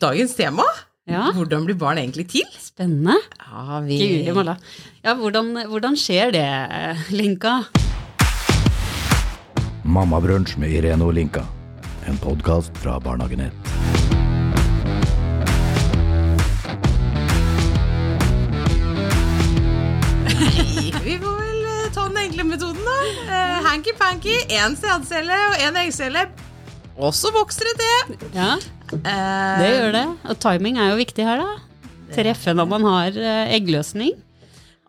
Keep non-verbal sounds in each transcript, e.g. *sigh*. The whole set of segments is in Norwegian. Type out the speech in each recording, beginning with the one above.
Dagens tema Ja, hvordan blir barn egentlig til? spennende. Ja, vi Guri. Ja, hvordan, hvordan skjer det, Linka? Mammabrunsj med Irene og Linka. En podkast fra Barnehagenett. Vi får vel ta den enkle metoden, da. Eh, Hanky-panky, én sædcelle og én eggcelle. Og så vokser det til. Ja, Eh, det gjør det. Og timing er jo viktig her, da. Treffe når man har eh, eggløsning.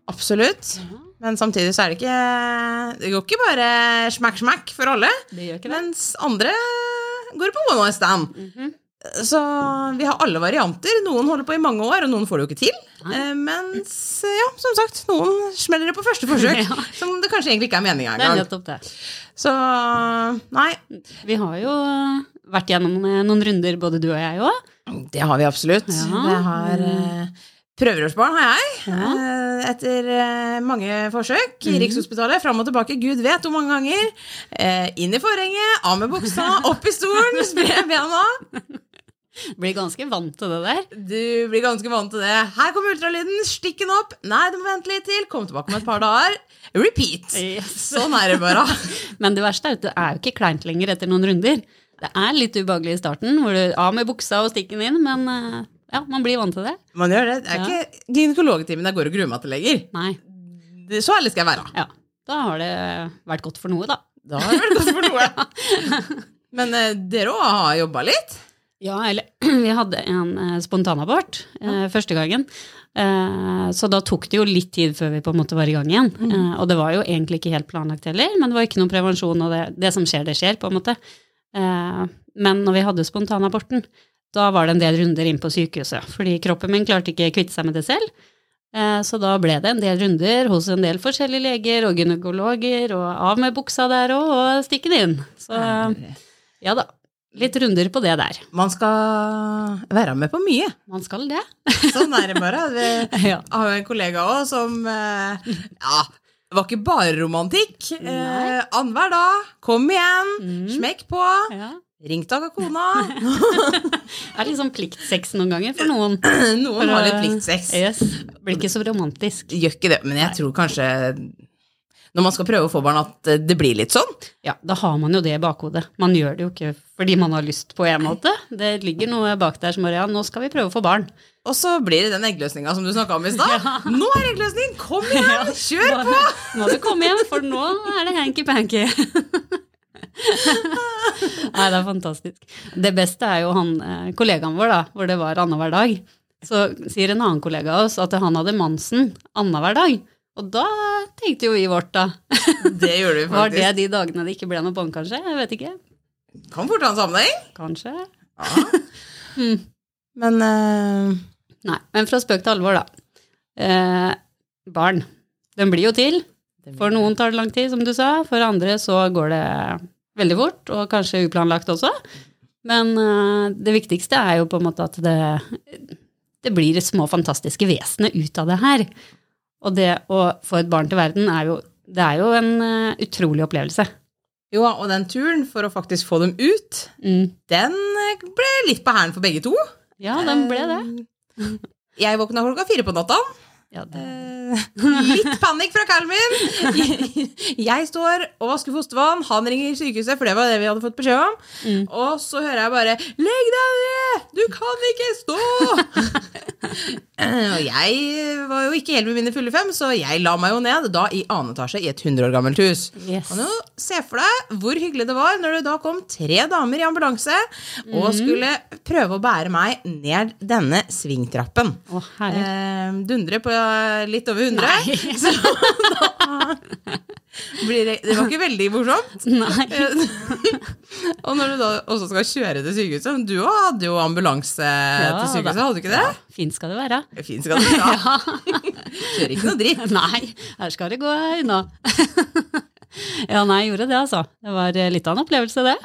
Absolutt. Men samtidig så er det ikke Det går ikke bare smakk-smakk for alle. Det gjør ikke det. Mens andre går på one night stand. Så vi har alle varianter. Noen holder på i mange år, og noen får det jo ikke til. Eh, Mens, ja, som sagt, noen smeller det på første forsøk. *laughs* Ja. Som det kanskje egentlig ikke er meninga er engang. det. Så nei, Vi har jo eh, vært gjennom eh, noen runder, både du og jeg òg. det har vi absolutt. Ja. Det har eh, Prøverørsbarn har jeg, Ja. eh, etter eh, mange forsøk. Mhm. I Rikshospitalet, fram og tilbake, gud vet hvor mange ganger. Eh, inn i forhenget, av med buksa, opp i stolen, spre bena. *laughs* Blir ganske vant til det der. Du blir ganske vant til det. Her kommer ultralyden, stikk den opp. Nei, du må vente litt til. Kom tilbake om et par dager. Repeat. Yes. Sånn er det bare. *laughs* Men det verste er at det er jo ikke kleint lenger etter noen runder. Det er litt ubehagelig i starten, hvor du av med buksa og stikker den inn, men eh, ja, man blir vant til det. Man gjør det. Det er Ja. ikke gynekologtimen jeg går og gruer meg til lenger. Nei. Det- Så ærlig skal jeg være. Ja. Da har det vært godt for noe, da. Da har det vært godt for noe. *laughs* Men eh, dere òg har jobba litt? Ja, eller *clears throat* vi hadde en eh, spontanabort eh, første gangen. Eh, så da tok det jo litt tid før vi på en måte var i gang igjen. Eh, og det var jo egentlig ikke helt planlagt heller, men det var ikke noen prevensjon, og det, det som skjer, det skjer, på en måte. Eh, men når vi hadde spontanaborten, da var det en del runder inn på sykehuset, fordi kroppen min klarte ikke å kvitte seg med det selv. Eh, Så da ble det en del runder hos en del forskjellige leger og gynekologer, og av med buksa der òg, og stikke den inn. Så ja da, litt runder på det der. Man skal være med på mye. Man skal det. *laughs* Sånn er det bare. Vi *laughs* Ja. har jo en kollega òg som eh, Ja, det var ikke bare romantikk. Eh, Annenhver dag. Kom igjen. Mm. Smekk på. ja. Ring av kona. *laughs* Det er litt sånn pliktsex noen ganger for noen. *clears throat* Noen har litt pliktsex. Yes. Blir ikke så romantisk. Gjør ikke det, men jeg tror kanskje når man skal prøve å få barn, at eh, det blir litt sånn. Ja, da har man jo det i bakhodet. Man gjør det jo ikke fordi man har lyst på en måte. Det ligger noe bak der som bare ja, nå skal vi prøve å få barn. Og så blir det den eggløsninga som du snakka om i stad. *laughs* Nå er eggløsning! Kom igjen! Kjør på! Nå Må du komme hjem, for nå er det hanky-panky. *laughs* Nei, det er fantastisk. Det beste er jo han eh, kollegaen vår, da, hvor det var annenhver dag. Så sier en annen kollega av oss at han hadde Mansen annenhver dag. Og da tenkte jo vi vårt, da. *laughs* Det gjorde vi faktisk. Var det de dagene det ikke ble noe bånd, kanskje? Jeg vet ikke. Kan fort ha en sammenheng. Kanskje. Ja. *laughs* Men uh... Nei, men fra spøk til alvor, da. Eh, barn. Den blir jo til. For noen tar det lang tid, som du sa. For andre så går det veldig fort, og kanskje uplanlagt også. Men uh, det viktigste er jo på en måte at det, det blir små, fantastiske vesener ut av det her. Og det å få et barn til verden er jo, det er jo en uh, utrolig opplevelse. Jo, og den turen for å faktisk få dem ut, Mm. den eh, ble litt på hælen for begge to. Ja, den ble det. Eh, Jeg våkna klokka fire på natta. Ja, det. *laughs* Litt panikk fra kallen min. *laughs* Jeg står og vasker fostervann, han ringer sykehuset, for det var det vi hadde fått beskjed om. Mm. Og så hører jeg bare 'Legg deg ned! Du kan ikke stå!' *laughs* Og jeg var jo ikke helt med mine fulle fem, så jeg la meg jo ned, da i annen etasje i et 100 år gammelt hus. Yes. Og nå, se for deg hvor hyggelig det var når det da kom tre damer i ambulanse og skulle prøve å bære meg ned denne svingtrappen. Å. Eh, dundre på litt over 100. Nei. *laughs* Så da blir det Det var ikke veldig morsomt. *laughs* Nei. *laughs* og når du da også skal kjøre til sykehuset Du også hadde jo ambulanse Ja, til sykehuset, hadde du ikke det? Fint skal det være. Fint skal det være. Kjører ikke noe dritt. Nei, her skal det gå unna. ja, nei, jeg gjorde det, altså. Det var eh, litt av en opplevelse, det.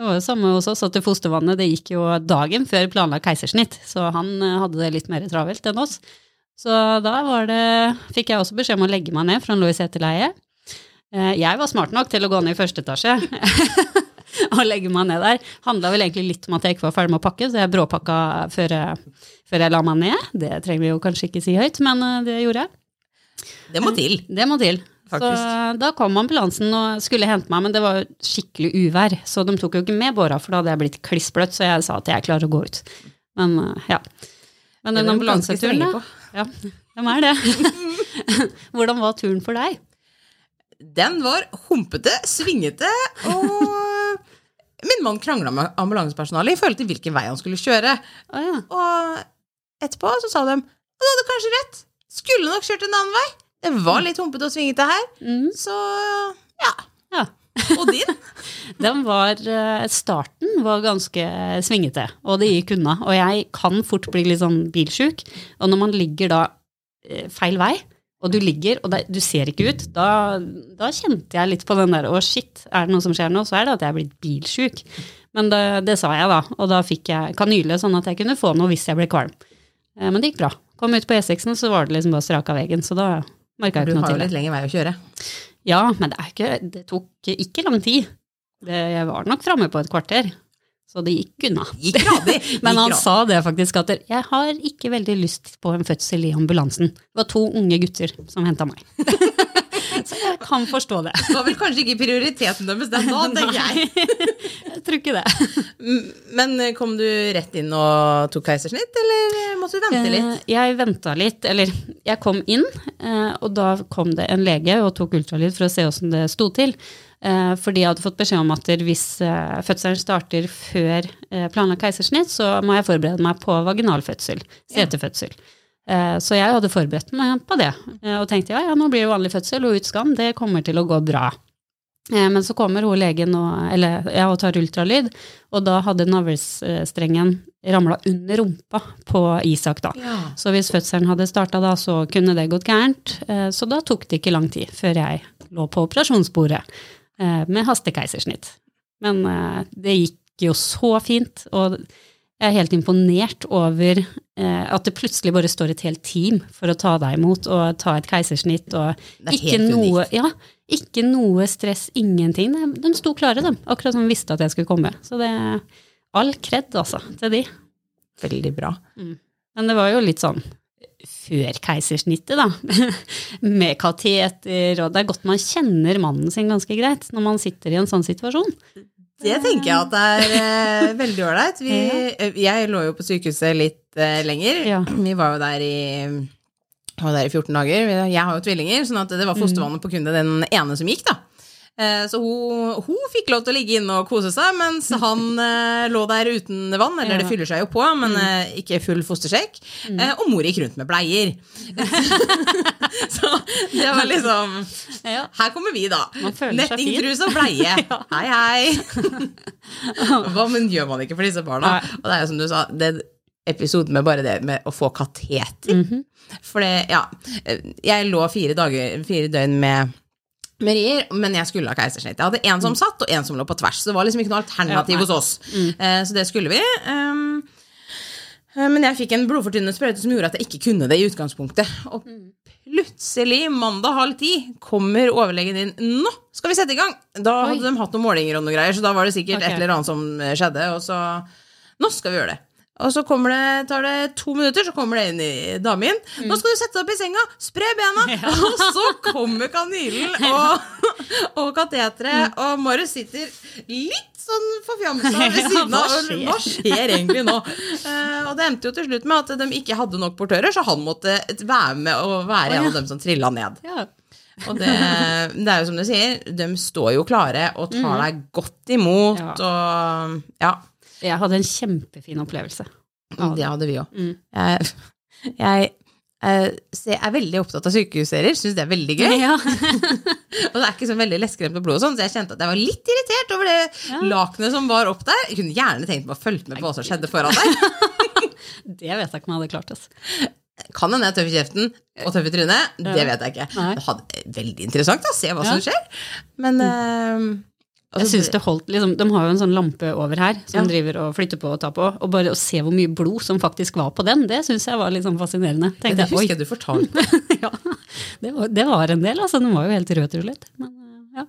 Det var jo samme hos oss, at fostervannet det gikk jo dagen før planlagt keisersnitt, så han eh, hadde det litt mer travelt enn oss. Så da var det, fikk jeg også beskjed om å legge meg ned, for han lå i seteleie. Eh, Jeg var smart nok til å gå ned i første etasje. *laughs* og legge meg ned der. Handla vel egentlig litt om at jeg ikke var ferdig med å pakke, så jeg bråpakka før jeg, før jeg la meg ned. Det trenger vi jo kanskje ikke si høyt, men eh, det gjorde jeg. Det må til. Det må til. Faktisk. Så da kom ambulansen og skulle hente meg, men det var jo skikkelig uvær, så de tok jo ikke med båra, for da hadde jeg blitt klissbløtt, så jeg sa at jeg klarer å gå ut. Men eh, ja. Men den ambulanseturen, da. Ja, Hvem er det. *laughs* Hvordan var turen for deg? Den var humpete, svingete, og *laughs* min mann krangla med ambulansepersonalet i forhold til hvilken vei han skulle kjøre. Å ja. Og etterpå så sa de du hadde kanskje rett, skulle nok kjørt en annen vei. Det var litt humpete og svingete her, Mm, så ja. Og din? *laughs* Den var, eh, starten var ganske svingete, og det gikk unna. Og jeg kan fort bli litt sånn bilsjuk. Og når man ligger da eh, feil vei, og du ligger og det, du ser ikke ut, da, da kjente jeg litt på den der å shit, er det noe som skjer nå, så er det at jeg er blitt bilsjuk. Men det, det sa jeg da, og da fikk jeg kanyle sånn at jeg kunne få noe hvis jeg ble kvalm. Eh, Men det gikk bra. Kom ut på E6-en, så var det liksom bare strak av veien, så da merka jeg ikke noe til. Du har jo litt lengre vei å kjøre. Ja, men det, ikke, det tok ikke lang tid. Det, jeg var nok framme på et kvarter, så det gikk unna. Gikk radig. *laughs* Men han radig. sa det faktisk, at jeg har ikke veldig lyst på en fødsel i ambulansen. Det var to unge gutter som henta meg. *laughs* Så jeg kan forstå det. Det var vel kanskje ikke prioriteten deres den *laughs* nå, tenker jeg. Jeg tror ikke det. Men kom du rett inn og tok keisersnitt, eller måtte du vente litt? Eh, Jeg venta litt, eller jeg kom inn, eh, og da kom det en lege og tok ultralyd for å se åssen det sto til. Eh, Fordi jeg hadde fått beskjed om at hvis fødselen starter før planlagt keisersnitt, så må jeg forberede meg på vaginalfødsel, setefødsel. Eh, Så jeg hadde forberedt meg på det, eh, og tenkte ja, ja, nå blir det vanlig fødsel og utskam, det kommer til å gå bra. Eh, Men så kommer hun legen og, eller, ja, og tar ultralyd, og da hadde navlestrengen ramla under rumpa på Isak da. Ja. Så hvis fødselen hadde starta da, så kunne det gått gærent. Eh, Så da tok det ikke lang tid før jeg lå på operasjonsbordet eh, med hastekeisersnitt. Men eh, det gikk jo så fint, og jeg er helt imponert over eh, at det plutselig bare står et helt team for å ta deg imot og ta et keisersnitt. og Det ikke helt noe, ja, ikke noe stress, ingenting. De, sto klare, de. Akkurat som de visste at jeg skulle komme. Så det er all kred, altså, til de. Veldig bra. Men det var jo litt sånn før keisersnittet, da. *laughs* Med kateter, og det er godt man kjenner mannen sin ganske greit når man sitter i en sånn situasjon. Det tenker jeg at er eh, *laughs* veldig ålreit. Eh, Jeg lå jo på sykehuset litt eh, lenger. Ja. Vi var jo der i var der i 14 dager. Jeg har jo tvillinger, sånn at det var fostervannet på kun den ene som gikk, da. Eh, Så hun, hun fikk lov til å ligge inne og kose seg, mens *laughs* han eh, lå der uten vann. Eller Ja. det fyller seg jo på, men eh, ikke full fostersjekk. Eh, og mor gikk rundt med bleier. *laughs* så det var liksom Ja. Her kommer vi, da. Nettingtruse og bleie. *laughs* Hei, hei. Hva men gjør man ikke for disse barna? Nei. Og det er jo som du sa, det episoden med bare det med å få kateter. Mhm. For det, ja Jeg lå fire, dager, fire døgn med med rier, men jeg skulle ha keisersnitt. Jeg hadde en som satt, og en som lå på tvers. Så det var liksom ikke noe alternativ Ja, hos oss. Eh, så det skulle vi. Um, men jeg fikk en blodfortynnende sprøyte som gjorde at jeg ikke kunne det i utgangspunktet. Og plutselig, mandag halv ti, kommer overlegen inn. Nå skal vi sette i gang! Da Oi. hadde de hatt noen målinger og noe greier, så da var det sikkert okay. et eller annet som eh, skjedde. Og så Nå skal vi gjøre det. Og så kommer det, tar det to minutter, så kommer det inn i damen inn. Nå skal du sette deg opp i senga, spre bena! *laughs* Og så kommer kanylen *laughs* og, og kateteret, og Marius sitter litt sånn forfjamsa *laughs* ved siden av. og hva, Hva skjer egentlig nå? Uh, og det endte jo til slutt med at de ikke hadde nok portører, så han måtte være med og være en av dem som trilla ned. Ja. Og det, det er jo som du sier, de står jo klare og tar deg godt imot, Ja. og ja. Jeg hadde en kjempefin opplevelse. Ja, Det hadde vi òg. Mm. Jeg, jeg, eh, jeg er veldig opptatt av sykehusserier, syns det er veldig gøy. Ja. *laughs* Og det er ikke så veldig leskremt og blod, og sånn, så jeg kjente at jeg var litt irritert over det Ja. lakenet som var opp der. Jeg kunne gjerne tenkt meg å følge med på hva som skjedde foran deg. *laughs* Det vet jeg ikke om jeg hadde klart. Altså. Kan hende jeg er tøff i kjeften og tøff i trynet, det vet jeg ikke. Nei. Det hadde veldig interessant å se hva som skjer. Men eh, Jeg altså, synes det holdt, liksom, De har jo en sånn lampe over her som Ja. driver og flytter på og tar på. Og bare å se hvor mye blod som faktisk var på den, det syns jeg var litt sånn fascinerende. det Tenkte jeg, husker jeg du fortalte. *laughs* ja, det var, det var en del, altså. Den var jo helt rødtrullet. Men eh, ja,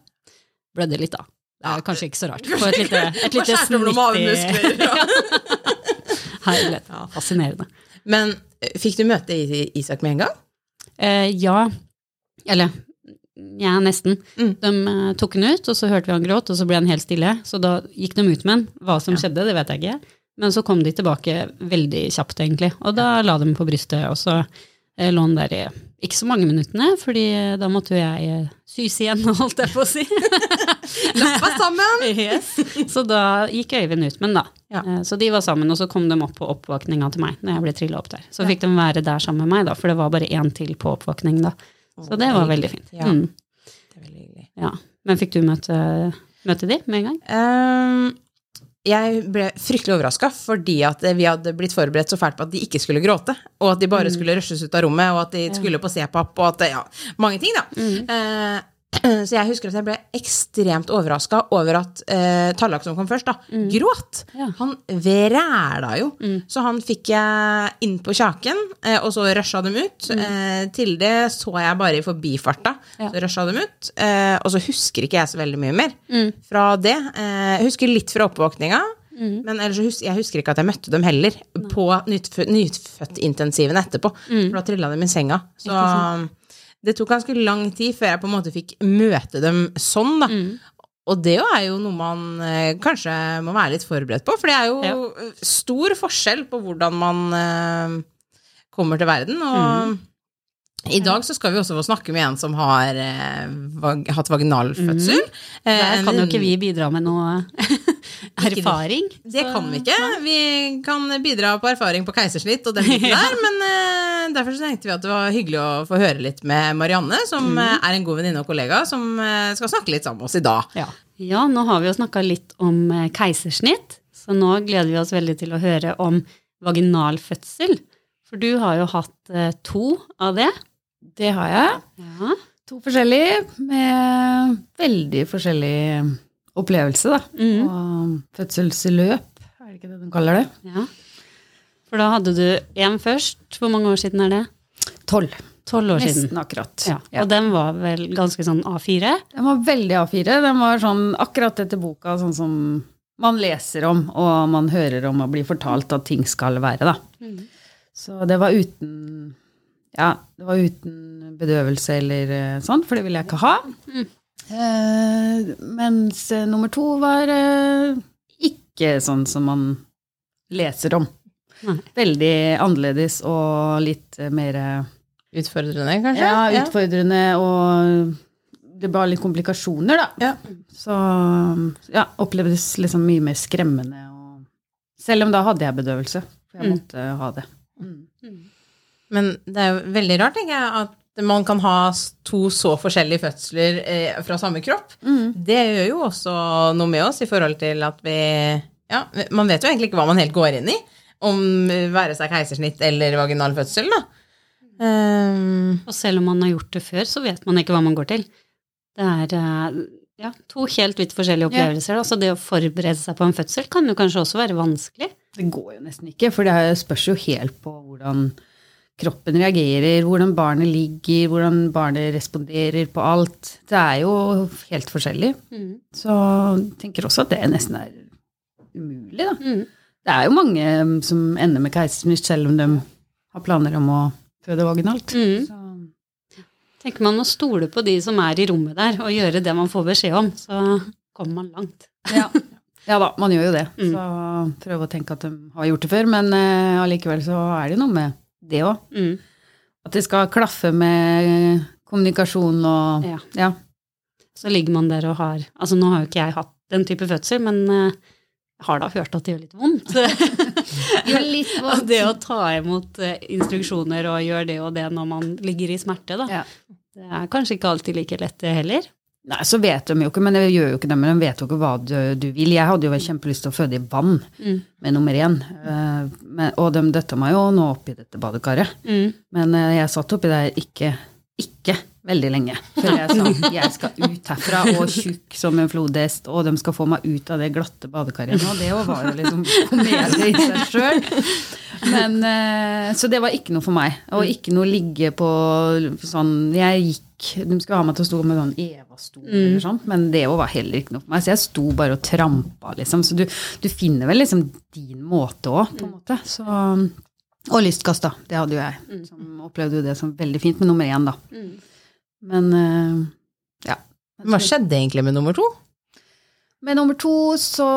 blødde litt da. Det er kanskje ikke så rart. På et lite, et *laughs* lite snittig snitt i *laughs* Fascinerende. Men eh, fikk du møte Isak med en gang? Eh, ja. Eller ja, nesten. Mm. De eh, tok den ut, og så hørte vi han gråt, og så ble han helt stille. Så da gikk de ut med den. Hva som skjedde, det vet jeg ikke. Men så kom de tilbake veldig kjapt, egentlig. Og da la de den på brystet, og så eh, lå han der i ikke så mange minuttene, fordi eh, da måtte jo jeg syse igjen, *laughs* holdt jeg på å si. Lappa sammen! *laughs* yes. Så da gikk Øyvind ut med den, da. Ja. Så de var sammen, og så kom de opp på oppvåkninga til meg når jeg ble trilla opp der. Så fikk de være der sammen med meg, da, for det var bare én til på oppvåkning da. Så det var veldig fint. Ja. Mm, Det er veldig hyggelig. ja. Men fikk du møte, møte de med en gang? Um, jeg ble fryktelig overraska fordi at vi hadde blitt forberedt så fælt på at de ikke skulle gråte, og at de bare skulle rushes ut av rommet, og at de skulle på C-pap, og at ja, mange ting, da. Eh, *clears throat* så jeg husker at jeg ble ekstremt overraska over at eh, Tallak som kom først, da, gråt. Ja. Han vræla jo. Så han fikk jeg inn på kjaken, eh, og så rusha dem ut. Eh, til det så jeg bare i forbifarta. Ja. Så rusha dem ut. Eh, og så husker ikke jeg så veldig mye mer fra det. Eh, jeg husker litt fra oppvåkninga. Men ellers så jeg husker ikke at jeg møtte dem heller på nytfø nyfødtintensiven etterpå. For da trilla de i senga. Så det tok ganske lang tid før jeg på en måte fikk møte dem sånn, da. Og det jo er jo noe man eh, kanskje må være litt forberedt på, for det er jo Ja. eh, stor forskjell på hvordan man eh, kommer til verden. Og i dag så skal vi også få snakke med en som har eh, vag hatt vaginalfødsel. Mm. Der kan jo ikke vi bidra med noe erfaring. det kan vi ikke. Vi kan bidra på erfaring på keisersnitt og den biten *laughs* der, men eh, derfor så tenkte vi at det var hyggelig å få høre litt med Marianne, som eh, er en god venninne og kollega, som eh, skal snakke litt sammen med oss i dag. Ja. ja, nå har vi jo snakka litt om keisersnitt, så nå gleder vi oss veldig til å høre om vaginal fødsel. For du har jo hatt to av det. Det har jeg. Ja. To forskjellige med veldig forskjellig opplevelse, da. Mm. Og fødselsløp, er det ikke det de kaller det? ja. For da hadde du én først. Hvor mange år siden er det? Tolv. Tolv år siden. Nesten akkurat. Ja. Og den var vel ganske sånn A4? Den var veldig A4. Den var sånn akkurat etter boka, sånn som man leser om, og man hører om og blir fortalt at ting skal være, da. Så det var uten Ja, det var uten bedøvelse eller eh, sånn, for det ville jeg ikke ha. Eh, mens eh, nummer to var eh, ikke sånn som man leser om. Nei. Veldig annerledes og litt mer Utfordrende, kanskje? ja, utfordrende, og det var litt komplikasjoner, da. Ja. Så ja, opplevdes liksom mye mer skremmende. Og, selv om da hadde jeg bedøvelse, for jeg Mm. måtte ha det. Men det er jo veldig rart, tenker jeg, at man kan ha to så forskjellige fødsler eh, fra samme kropp. Det gjør jo også noe med oss i forhold til at vi Ja, man vet jo egentlig ikke hva man helt går inn i. Om eh, være seg keisersnitt eller vaginal fødsel, da. Um. Og selv om man har gjort det før, så vet man ikke hva man går til. Det er eh, ja, to helt vidt forskjellige opplevelser. Da. Så det å forberede seg på en fødsel kan jo kanskje også være vanskelig. Det går jo nesten ikke, for det spørs jo helt på hvordan kroppen reagerer, hvordan barnet ligger, hvordan barnet responderer på alt. Det er jo helt forskjellig. Så jeg tenker også at det nesten er umulig, da. Mm. Det er jo mange mm, som ender med keisersnitt selv om de har planer om å føde vaginalt. Mm. Så, Tenker man å stole på de som er i rommet der, og gjøre det man får beskjed om, så kommer man langt. ja. *laughs* ja da, man gjør jo det. Mm. Så prøve å tenke at de har gjort det før, men allikevel uh, så er det noe med det òg. Mm. At det skal klaffe med kommunikasjon og Ja. ja. Så ligger man der og har Altså nå har jo ikke jeg hatt den type fødsel, men eh, jeg har da hørt at det gjør litt vondt. *laughs* Gjør litt Og det å ta imot eh, instruksjoner og gjøre det og det når man ligger i smerte, da. Ja. Det er kanskje ikke alltid like lett, det heller. Nei, så vet de jo ikke, men det gjør jo ikke det, men de vet jo ikke hva du, du vil. Jeg hadde jo kjempelyst til å føde i vann Mm. med nummer én, Uh, men, og de døtta meg jo nå oppi dette badekaret. Mm. Men uh, jeg satt oppi der ikke, ikke veldig lenge før jeg sa jeg skal ut herfra og tjukk som en flodhest, og de skal få meg ut av det glatte badekaret nå. Det var jo liksom komedie i seg sjøl. Men, eh, så det var ikke noe for meg. Og ikke noe ligge på sånn Jeg gikk De skulle ha meg til å stå med sånn Eva-stol eller sånt, men det var heller ikke noe for meg. Så jeg sto bare og trampa, liksom. Så du, du finner vel liksom din måte òg, på en måte. Så og lystgass, da. Det hadde jo jeg. Som opplevde jo det som veldig fint med nummer én, da. Men uh, ja. Hva skjedde egentlig med nummer to? Med nummer to så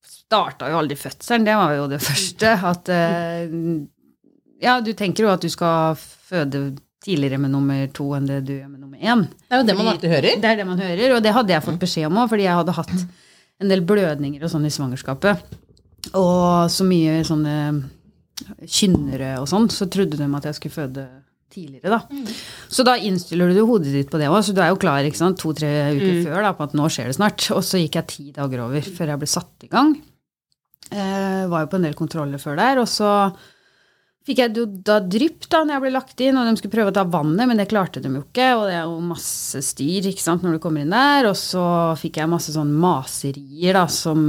starta jo aldri fødselen. Det var jo det første. At uh, Ja, du tenker jo at du skal føde tidligere med nummer to enn det du gjør med nummer én. Det er jo det man alltid hører. Det er det man hører, og det hadde jeg fått beskjed om òg, fordi jeg hadde hatt en del blødninger og sånn i svangerskapet. Og så mye sånne kynnere og sånn, så trodde de at jeg skulle føde tidligere, da. Så da innstiller du hodet ditt på det òg, så du er jo klar to-tre uker før da, på at nå skjer det snart. Og så gikk jeg ti dager over før jeg ble satt i gang. Eh, var jo på en del kontroller før der, og så fikk jeg da drypp da når jeg ble lagt inn, og de skulle prøve å ta vannet, men det klarte de jo ikke, og det er jo masse styr ikke sant, når du kommer inn der, og så fikk jeg masse sånn maserier da, som,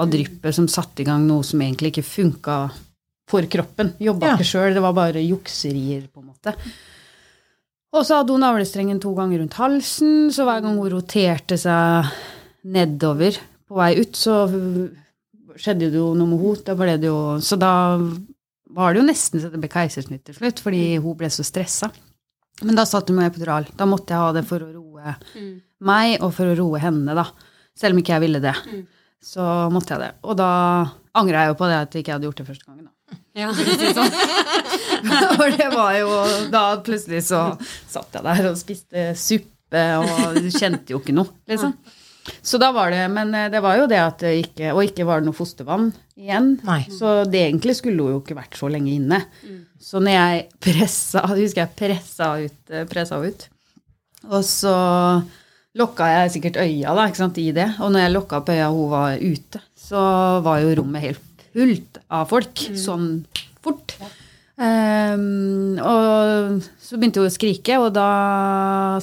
av dryppet som satte i gang noe som egentlig ikke funka for kroppen. Jobba Ja. ikke sjøl, det var bare jukserier, på en måte. Og så hadde hun navlestrengen to ganger rundt halsen, så hver gang hun roterte seg nedover på vei ut, så skjedde det jo noe med henne. Da ble det jo Så da var det jo nesten så det ble keisersnitt til slutt, fordi hun ble så stressa. Men da satt hun med epidural. Da måtte jeg ha det for å roe meg, og for å roe henne, da. Selv om ikke jeg ville det. Så måtte jeg det. Og da angra jeg jo på det at jeg ikke hadde gjort det første gangen, da. Ja. og *laughs* det var jo Da plutselig så satt jeg der og spiste suppe, og kjente jo ikke noe, liksom. Så da var det Men eh, det var jo det at det ikke Og ikke var det noe fostervann igjen. Nei. Så det egentlig skulle hun jo ikke vært så lenge inne. Så når jeg pressa husker jeg pressa ut, eh, pressa ut. Og så lokka jeg sikkert øya da, ikke sant, i det. Og når jeg lokka opp øya hun var ute, så var jo rommet helt fullt av folk. Sånn fort. Um, og så begynte hun å skrike, og da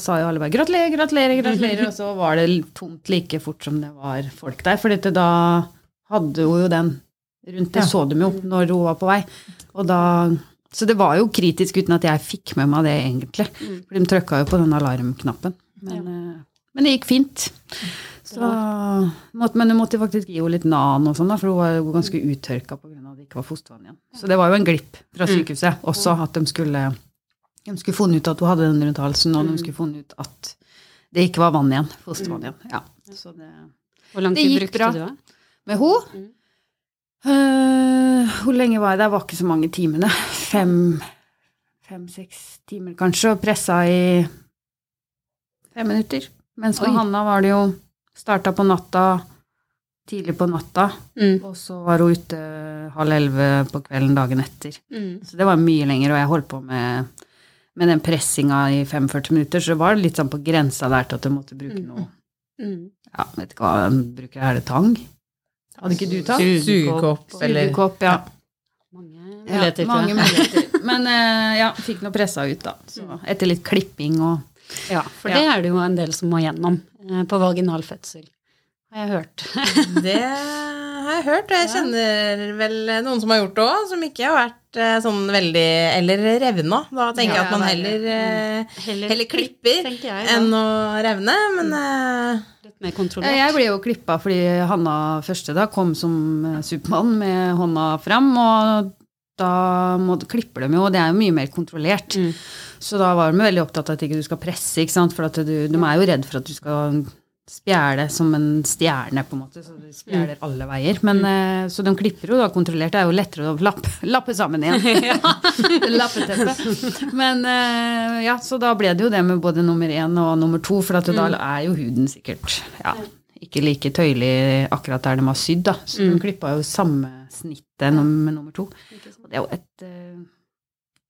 sa jo alle bare 'gratulerer, gratulerer', gratulerer. Og så var det tomt like fort som det var folk der. For da hadde hun jo den rundt. Det Ja. så de jo når hun var på vei. Og da, så det var jo kritisk uten at jeg fikk med meg det, egentlig. For de trykka jo på den alarmknappen. Men, ja. men det gikk fint. Så, måtte, men du måtte faktisk gi henne litt nan, og sånn for hun var jo ganske uttørka pga. at det ikke var fostervann igjen. Så det var jo en glipp fra sykehuset også, at de skulle, de skulle funnet ut at hun hadde den rundt halsen, og de skulle funnet ut at det ikke var vann igjen. Fostervann igjen. Ja. Så det, Hvor lang tid brukte bra. du med henne Hvor lenge var jeg der? Var ikke så mange timene. *laughs* Fem, fem-seks timer kanskje, og pressa i fem minutter. Mens med. Hanna var det jo starta på natta, tidlig på natta, Mm. og så var hun ute halv elleve på kvelden dagen etter. Mm. Så det var mye lenger, og jeg holdt på med, med den pressinga i 45 minutter, så det var litt sånn på grensa der til at jeg måtte bruke noe Mm. Ja, vet ikke hva jeg bruker, er det tang? Hadde ikke du tang? Sugekopp eller Sugekopp, ja. Mange muligheter. Ja, mange muligheter. Men uh, ja, fikk noe pressa ut, da. Så etter litt klipping og Ja, for Ja. det er det jo en del som må gjennom på vaginal fødsel. Har jeg hørt. *laughs* Det har jeg hørt, og jeg kjenner vel noen som har gjort det òg, som ikke har vært eh, sånn veldig Eller revna. Da tenker jeg at man heller, eh, Heller, heller klipper tenker jeg. enn å revne. Men eh, Litt mer kontrollert. Jeg ble jo klippa fordi Hanna første da kom som eh, Supermann med hånda fram, og da må, klipper de jo, og det er jo mye mer kontrollert. Mm. Så da var de veldig opptatt av at ikke du skal presse, ikke sant? for at du, de er jo redd for at du skal spjæle som en stjerne, på en måte, så du spjæler alle veier. Men, mm. så de klipper jo da kontrollert, det er jo lettere å lappe, lappe sammen igjen. *laughs* Lappeteppe. Men eh, ja, så da ble det jo det med både nummer én og nummer to, for at da er jo huden sikkert ja, ikke like tøyelig akkurat der de har sydd, da. Så de klippa jo samme snittet med nummer to. Og det er jo et eh,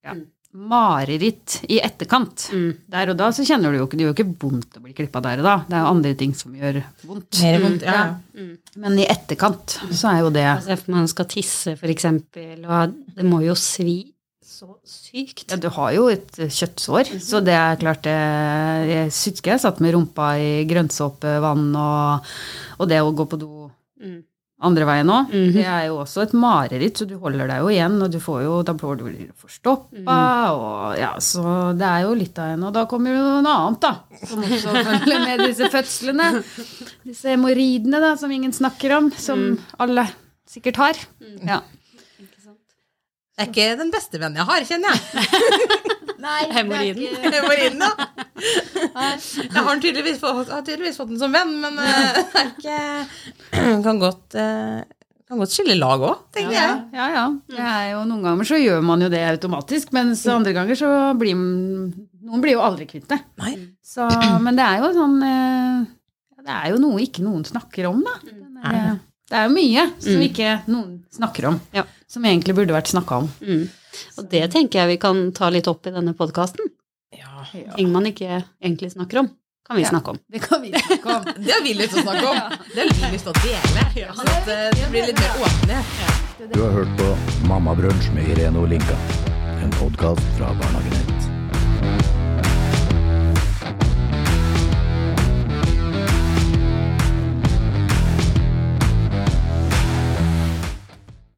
ja, mareritt i etterkant. Mm. Der og da så kjenner du jo ikke Det gjør jo ikke vondt å bli klippa der og da. Det er jo andre ting som gjør vondt. mer vondt. Ja. Ja. Men i etterkant så er jo det Altså, man skal tisse, for eksempel, og det må jo svi Så sykt. Ja, du har jo et kjøttsår, så det er klart det Jeg husker jeg satt med rumpa i grønnsåpevann, og, og det å gå på do Mm. Andre veien òg, Mhm. det er jo også et mareritt, så du holder deg jo igjen, og du får jo, da blir du forstoppa, og ja, så det er jo litt av en, og da kommer jo noe annet, da, som også følger med disse fødslene. Disse hemoroidene, da, som ingen snakker om, som alle sikkert har. Ja. Det er ikke den beste vennen jeg har, kjenner jeg. *laughs* Hemoroiden. *laughs* Hemoroiden, da. Jeg har tydeligvis fått, har tydeligvis fått den som venn, men eh, det er ikke *clears throat* Kan godt, eh, kan godt skille lag òg, tenker jeg. Ja, ja. Det er jo, noen ganger så gjør man jo det automatisk, mens andre ganger så blir Noen blir jo aldri kvitt det. Men det er jo sånn eh, Det er jo noe ikke noen snakker om, da. Den er- Det er jo mye som ikke noen snakker om, Ja. som egentlig burde vært snakka om. Mm. Og det tenker jeg vi kan ta litt opp i denne podkasten. Ja. Ting man ikke egentlig snakker om, kan vi Ja. snakke om. Det kan vi snakke om. *laughs* Det har vi lyst til å snakke om. Det har vi lyst til å dele. Så at eh, det blir litt mer åpenhet. Du har hørt på Mammabrunsj med Irene Olinka. En podkast fra Barnehagen 1.